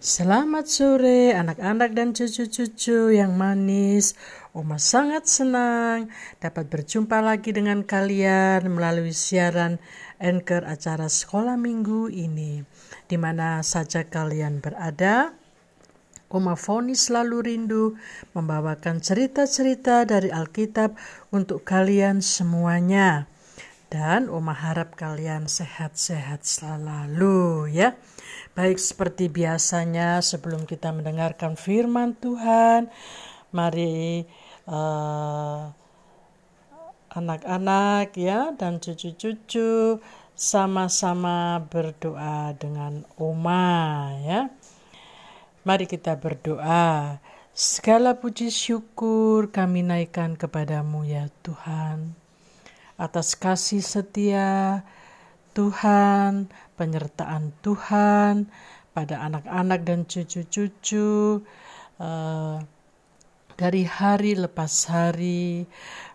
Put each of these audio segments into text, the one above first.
Selamat sore anak-anak dan cucu-cucu yang manis. Oma sangat senang dapat berjumpa lagi dengan kalian melalui siaran Anchor acara sekolah minggu ini. Di mana saja kalian berada, Oma Foni selalu rindu membawakan cerita-cerita dari Alkitab untuk kalian semuanya. Dan Oma harap kalian sehat-sehat selalu ya. Baik seperti biasanya sebelum kita mendengarkan firman Tuhan, mari eh, anak-anak ya dan cucu-cucu sama-sama berdoa dengan Oma ya. Mari kita berdoa. Segala puji syukur kami naikkan kepadamu ya Tuhan. Atas kasih setia Tuhan, penyertaan Tuhan pada anak-anak dan cucu-cucu uh, dari hari lepas hari.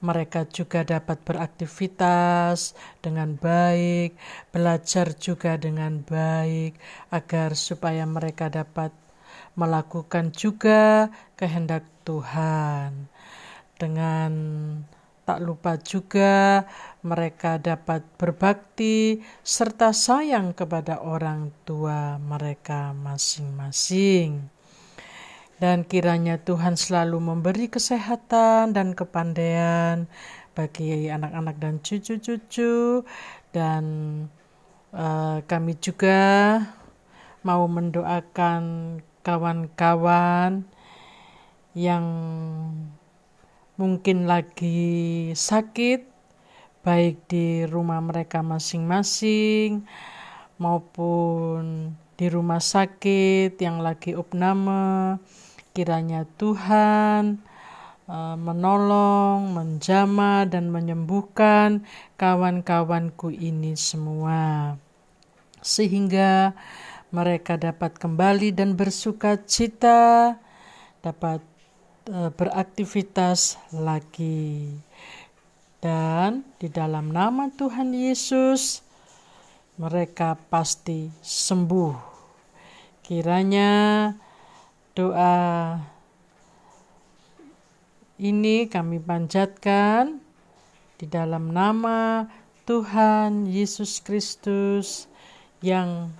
Mereka juga dapat beraktivitas dengan baik, belajar juga dengan baik, agar supaya mereka dapat melakukan juga kehendak Tuhan dengan Tak lupa juga mereka dapat berbakti serta sayang kepada orang tua mereka masing-masing. Dan kiranya Tuhan selalu memberi kesehatan dan kepandaian bagi anak-anak dan cucu-cucu dan uh, kami juga mau mendoakan kawan-kawan yang mungkin lagi sakit, baik di rumah mereka masing-masing maupun di rumah sakit yang lagi opname. Kiranya Tuhan uh, menolong, menjama, dan menyembuhkan kawan-kawanku ini semua, sehingga mereka dapat kembali dan bersuka cita, dapat beraktivitas lagi. Dan di dalam nama Tuhan Yesus, mereka pasti sembuh. Kiranya doa ini kami panjatkan di dalam nama Tuhan Yesus Kristus yang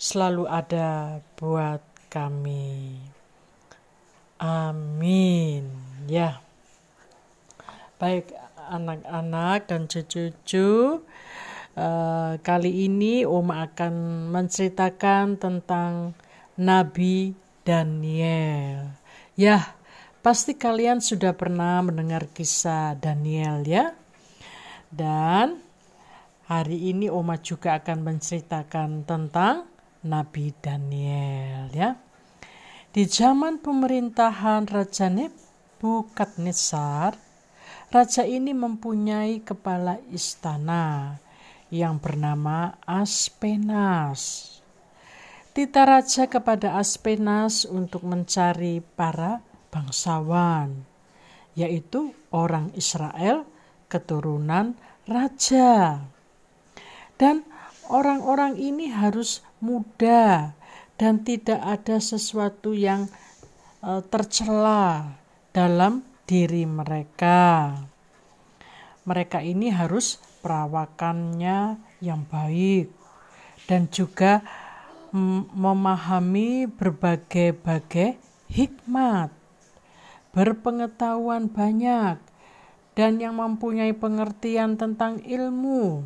selalu ada buat kami. Amin. Ya. Baik anak-anak dan cucu-cucu, uh, kali ini Oma akan menceritakan tentang Nabi Daniel. Ya, pasti kalian sudah pernah mendengar kisah Daniel ya. Dan hari ini Oma juga akan menceritakan tentang Nabi Daniel ya. Di zaman pemerintahan Raja Nebukadnezar, raja ini mempunyai kepala istana yang bernama Aspenas. Tita raja kepada Aspenas untuk mencari para bangsawan, yaitu orang Israel keturunan raja. Dan orang-orang ini harus muda dan tidak ada sesuatu yang uh, tercela dalam diri mereka. Mereka ini harus perawakannya yang baik dan juga memahami berbagai-bagai hikmat, berpengetahuan banyak, dan yang mempunyai pengertian tentang ilmu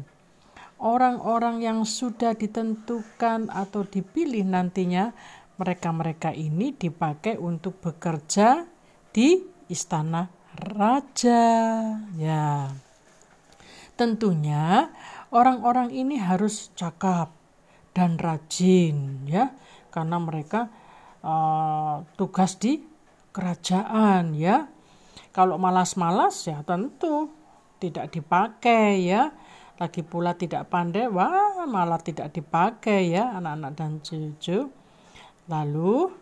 orang-orang yang sudah ditentukan atau dipilih nantinya, mereka-mereka ini dipakai untuk bekerja di istana raja. Ya. Tentunya orang-orang ini harus cakap dan rajin ya, karena mereka uh, tugas di kerajaan ya. Kalau malas-malas ya tentu tidak dipakai ya lagi pula tidak pandai, wah malah tidak dipakai ya anak-anak dan cucu. Lalu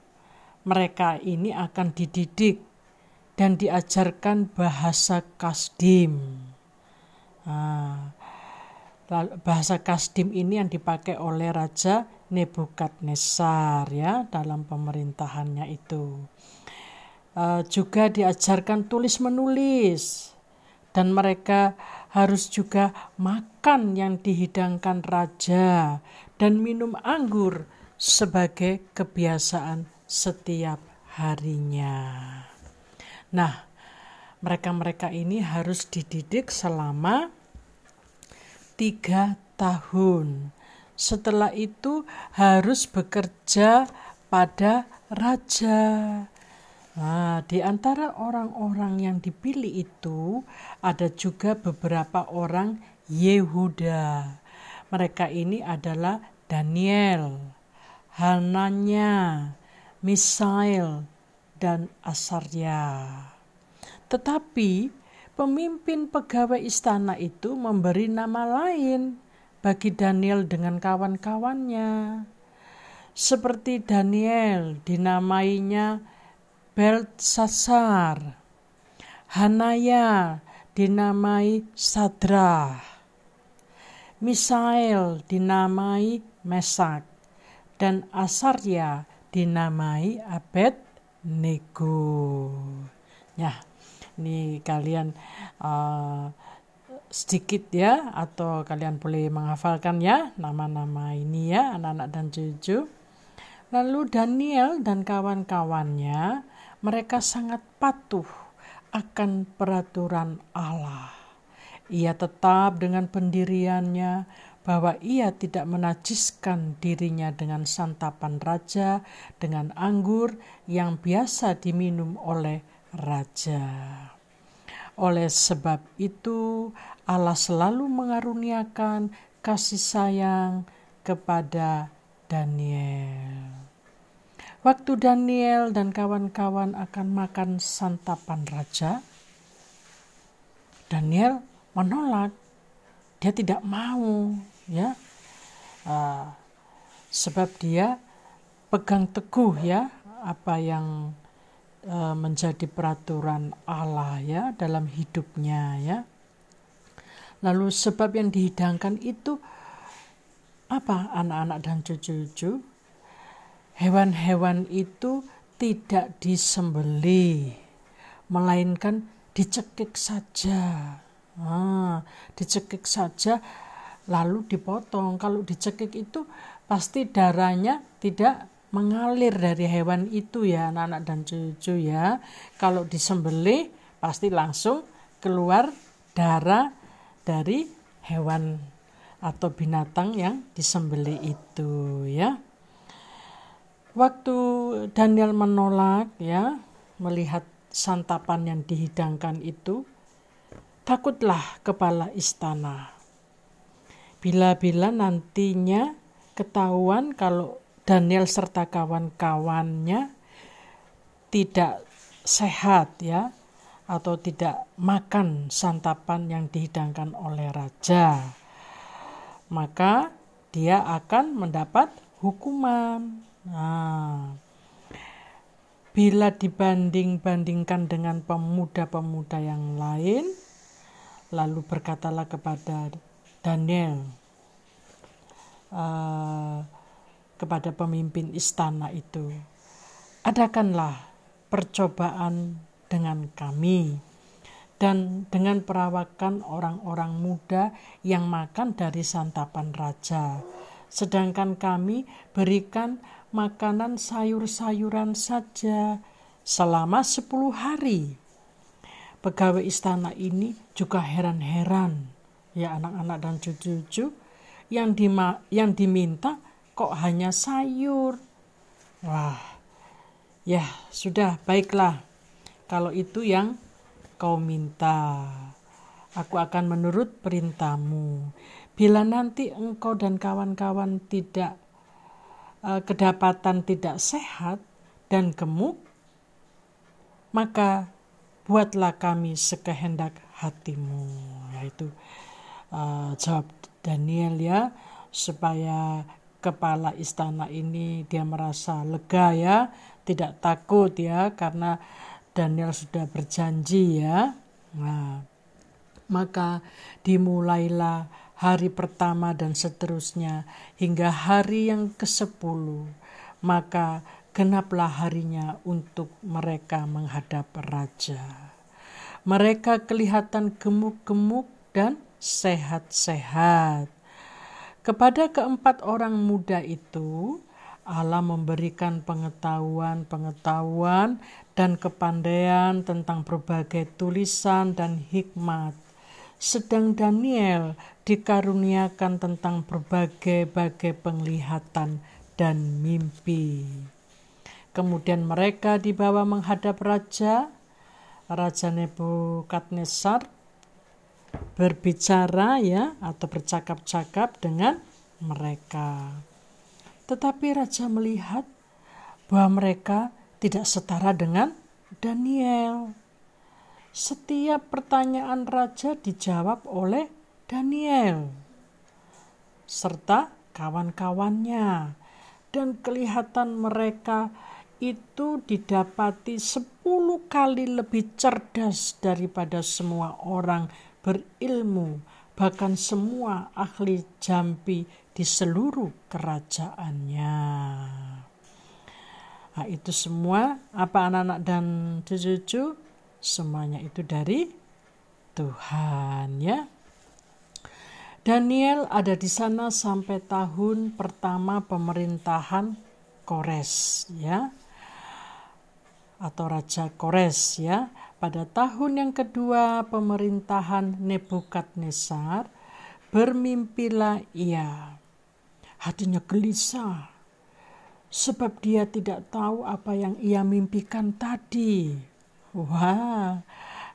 mereka ini akan dididik dan diajarkan bahasa kasdim. Nah, bahasa kasdim ini yang dipakai oleh Raja Nebukadnezar ya dalam pemerintahannya itu. Uh, juga diajarkan tulis menulis dan mereka harus juga makan yang dihidangkan raja dan minum anggur sebagai kebiasaan setiap harinya. Nah, mereka-mereka ini harus dididik selama tiga tahun. Setelah itu harus bekerja pada raja. Nah, di antara orang-orang yang dipilih itu ada juga beberapa orang Yehuda. Mereka ini adalah Daniel, Hananya, Misail, dan Asarya. Tetapi pemimpin pegawai istana itu memberi nama lain bagi Daniel dengan kawan-kawannya. Seperti Daniel dinamainya Belsasar. Hanaya dinamai Sadra. Misael dinamai Mesak. Dan Asarya dinamai Abed Nego. Ya, ini kalian uh, sedikit ya atau kalian boleh menghafalkan ya nama-nama ini ya anak-anak dan cucu. Lalu Daniel dan kawan-kawannya mereka sangat patuh akan peraturan Allah. Ia tetap dengan pendiriannya bahwa ia tidak menajiskan dirinya dengan santapan raja, dengan anggur yang biasa diminum oleh raja. Oleh sebab itu, Allah selalu mengaruniakan kasih sayang kepada Daniel. Waktu Daniel dan kawan-kawan akan makan santapan raja, Daniel menolak. Dia tidak mau, ya, uh, sebab dia pegang teguh ya apa yang uh, menjadi peraturan Allah ya dalam hidupnya ya. Lalu sebab yang dihidangkan itu apa anak-anak dan cucu-cucu hewan-hewan itu tidak disembeli, melainkan dicekik saja. Ah, dicekik saja lalu dipotong. Kalau dicekik itu pasti darahnya tidak mengalir dari hewan itu ya anak-anak dan cucu ya. Kalau disembeli pasti langsung keluar darah dari hewan atau binatang yang disembeli itu ya. Waktu Daniel menolak ya melihat santapan yang dihidangkan itu, takutlah kepala istana. Bila-bila nantinya ketahuan kalau Daniel serta kawan-kawannya tidak sehat ya atau tidak makan santapan yang dihidangkan oleh raja maka dia akan mendapat hukuman Nah, bila dibanding-bandingkan dengan pemuda-pemuda yang lain, lalu berkatalah kepada Daniel, uh, kepada pemimpin istana itu, adakanlah percobaan dengan kami dan dengan perawakan orang-orang muda yang makan dari santapan raja. Sedangkan kami berikan makanan sayur-sayuran saja selama 10 hari. Pegawai istana ini juga heran-heran ya anak-anak dan cucu-cucu yang yang diminta kok hanya sayur. Wah. Ya, sudah baiklah. Kalau itu yang kau minta, aku akan menurut perintahmu. Bila nanti engkau dan kawan-kawan tidak uh, kedapatan tidak sehat dan gemuk, maka buatlah kami sekehendak hatimu. Yaitu uh, jawab Daniel ya, supaya kepala istana ini dia merasa lega ya, tidak takut ya, karena Daniel sudah berjanji ya. Nah, maka dimulailah hari pertama dan seterusnya hingga hari yang ke-10 maka genaplah harinya untuk mereka menghadap raja mereka kelihatan gemuk-gemuk dan sehat-sehat kepada keempat orang muda itu Allah memberikan pengetahuan-pengetahuan dan kepandaian tentang berbagai tulisan dan hikmat. Sedang Daniel dikaruniakan tentang berbagai-bagai penglihatan dan mimpi. Kemudian mereka dibawa menghadap raja, Raja Nebukadnezar berbicara ya atau bercakap-cakap dengan mereka. Tetapi raja melihat bahwa mereka tidak setara dengan Daniel. Setiap pertanyaan raja dijawab oleh Daniel serta kawan-kawannya. Dan kelihatan mereka itu didapati sepuluh kali lebih cerdas daripada semua orang berilmu. Bahkan semua ahli jampi di seluruh kerajaannya. Nah, itu semua. Apa anak-anak dan cucu-cucu semuanya itu dari Tuhan ya. Daniel ada di sana sampai tahun pertama pemerintahan Kores ya atau Raja Kores ya. Pada tahun yang kedua pemerintahan Nebukadnezar bermimpilah ia hatinya gelisah sebab dia tidak tahu apa yang ia mimpikan tadi. Wah,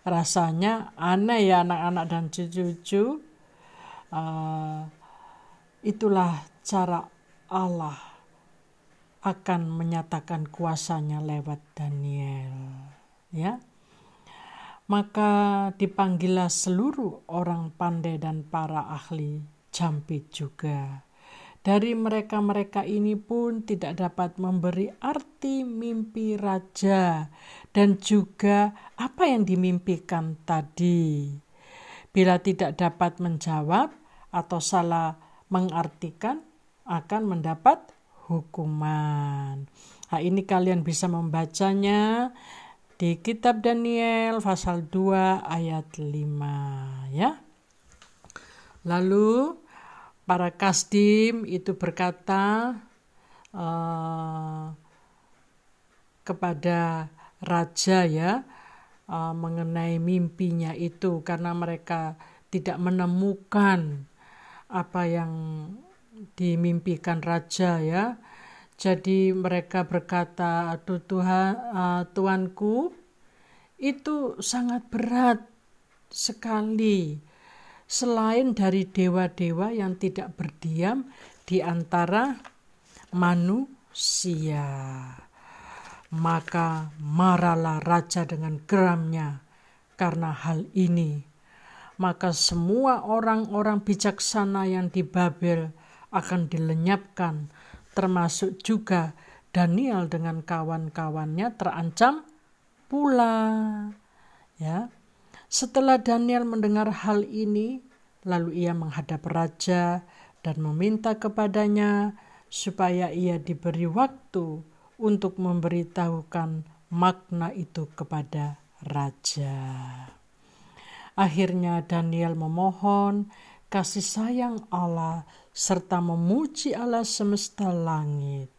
rasanya aneh ya anak-anak dan cucu-cucu. Uh, itulah cara Allah akan menyatakan kuasanya lewat Daniel. Ya, maka dipanggillah seluruh orang pandai dan para ahli jampit juga dari mereka-mereka ini pun tidak dapat memberi arti mimpi raja dan juga apa yang dimimpikan tadi. Bila tidak dapat menjawab atau salah mengartikan, akan mendapat hukuman. Nah, ini kalian bisa membacanya di kitab Daniel pasal 2 ayat 5 ya. Lalu para kasdim itu berkata uh, kepada raja ya uh, mengenai mimpinya itu karena mereka tidak menemukan apa yang dimimpikan raja ya jadi mereka berkata aduh Tuhan uh, tuanku itu sangat berat sekali selain dari dewa-dewa yang tidak berdiam di antara manusia. Maka marahlah raja dengan geramnya karena hal ini. Maka semua orang-orang bijaksana yang di Babel akan dilenyapkan, termasuk juga Daniel dengan kawan-kawannya terancam pula. Ya, setelah Daniel mendengar hal ini, lalu ia menghadap raja dan meminta kepadanya supaya ia diberi waktu untuk memberitahukan makna itu kepada raja. Akhirnya Daniel memohon kasih sayang Allah serta memuji Allah semesta langit.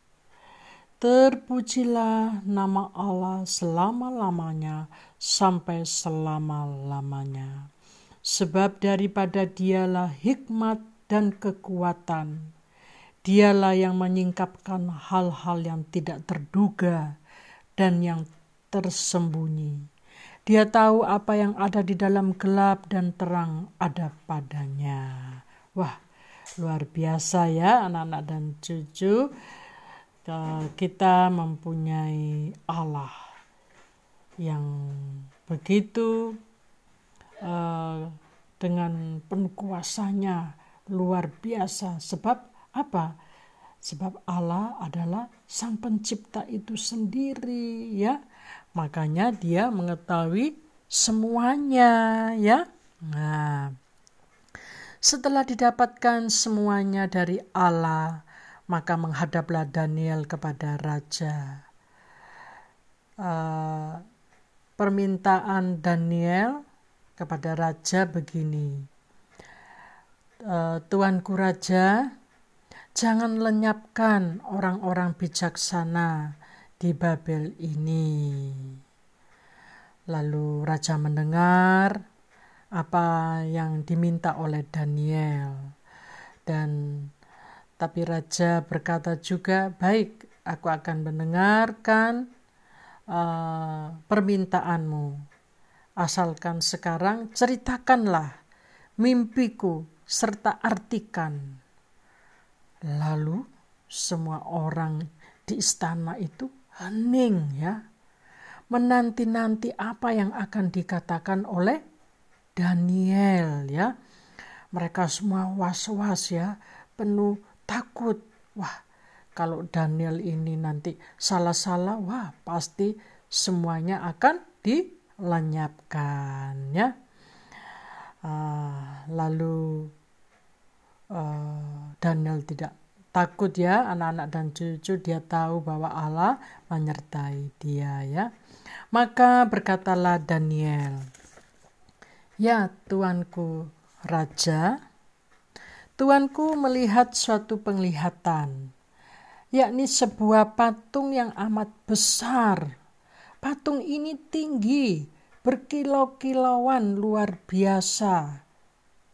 Terpujilah nama Allah selama-lamanya sampai selama-lamanya. Sebab daripada dialah hikmat dan kekuatan. Dialah yang menyingkapkan hal-hal yang tidak terduga dan yang tersembunyi. Dia tahu apa yang ada di dalam gelap dan terang ada padanya. Wah, luar biasa ya anak-anak dan cucu kita mempunyai Allah yang begitu uh, dengan penuh kuasanya luar biasa sebab apa? Sebab Allah adalah sang pencipta itu sendiri ya. Makanya dia mengetahui semuanya ya. Nah Setelah didapatkan semuanya dari Allah, maka menghadaplah Daniel kepada raja. Uh, permintaan Daniel kepada raja begini, uh, Tuanku raja, jangan lenyapkan orang-orang bijaksana di Babel ini. Lalu raja mendengar apa yang diminta oleh Daniel. Dan tapi raja berkata juga, "Baik, aku akan mendengarkan uh, permintaanmu. Asalkan sekarang ceritakanlah mimpiku serta artikan." Lalu semua orang di istana itu hening ya menanti-nanti apa yang akan dikatakan oleh Daniel ya. Mereka semua was-was ya, penuh takut. Wah, kalau Daniel ini nanti salah-salah, wah pasti semuanya akan dilenyapkan ya. Uh, lalu uh, Daniel tidak takut ya anak-anak dan cucu dia tahu bahwa Allah menyertai dia ya maka berkatalah Daniel Ya tuanku raja, tuanku melihat suatu penglihatan, yakni sebuah patung yang amat besar. Patung ini tinggi, berkilau-kilauan luar biasa,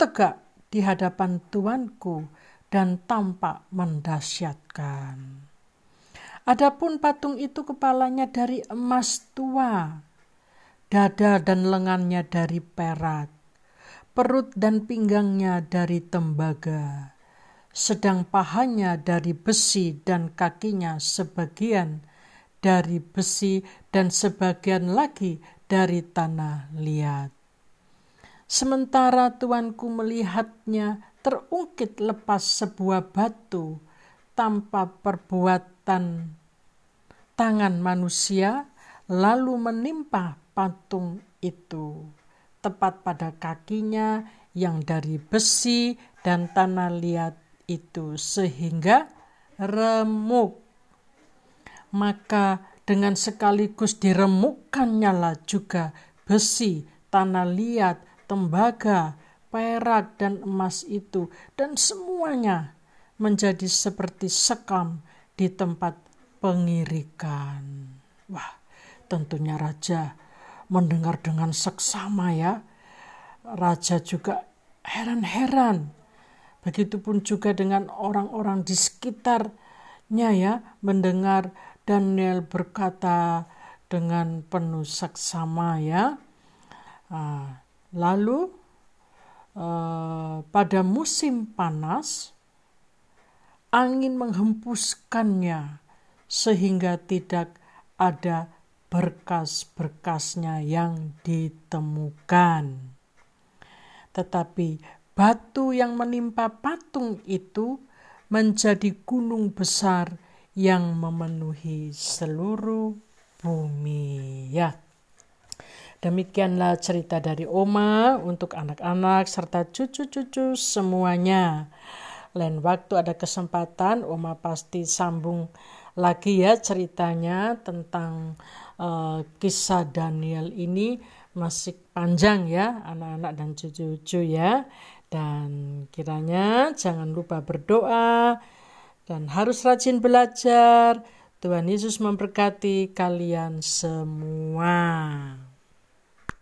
tegak di hadapan tuanku dan tampak mendasyatkan. Adapun patung itu kepalanya dari emas tua, dada dan lengannya dari perak, perut dan pinggangnya dari tembaga, sedang pahanya dari besi dan kakinya sebagian dari besi dan sebagian lagi dari tanah liat. Sementara tuanku melihatnya terungkit lepas sebuah batu tanpa perbuatan tangan manusia lalu menimpa patung itu tepat pada kakinya yang dari besi dan tanah liat itu sehingga remuk. Maka dengan sekaligus diremukkannya lah juga besi, tanah liat, tembaga, perak dan emas itu dan semuanya menjadi seperti sekam di tempat pengirikan. Wah, tentunya raja mendengar dengan seksama ya. Raja juga heran-heran. Begitupun juga dengan orang-orang di sekitarnya ya mendengar Daniel berkata dengan penuh seksama ya. Ah, lalu uh, pada musim panas angin menghempuskannya sehingga tidak ada berkas-berkasnya yang ditemukan. Tetapi batu yang menimpa patung itu menjadi gunung besar yang memenuhi seluruh bumi. Ya. Demikianlah cerita dari Oma untuk anak-anak serta cucu-cucu semuanya. Lain waktu ada kesempatan Oma pasti sambung lagi ya ceritanya tentang uh, kisah Daniel ini masih panjang ya anak-anak dan cucu-cucu ya dan kiranya jangan lupa berdoa dan harus rajin belajar Tuhan Yesus memberkati kalian semua.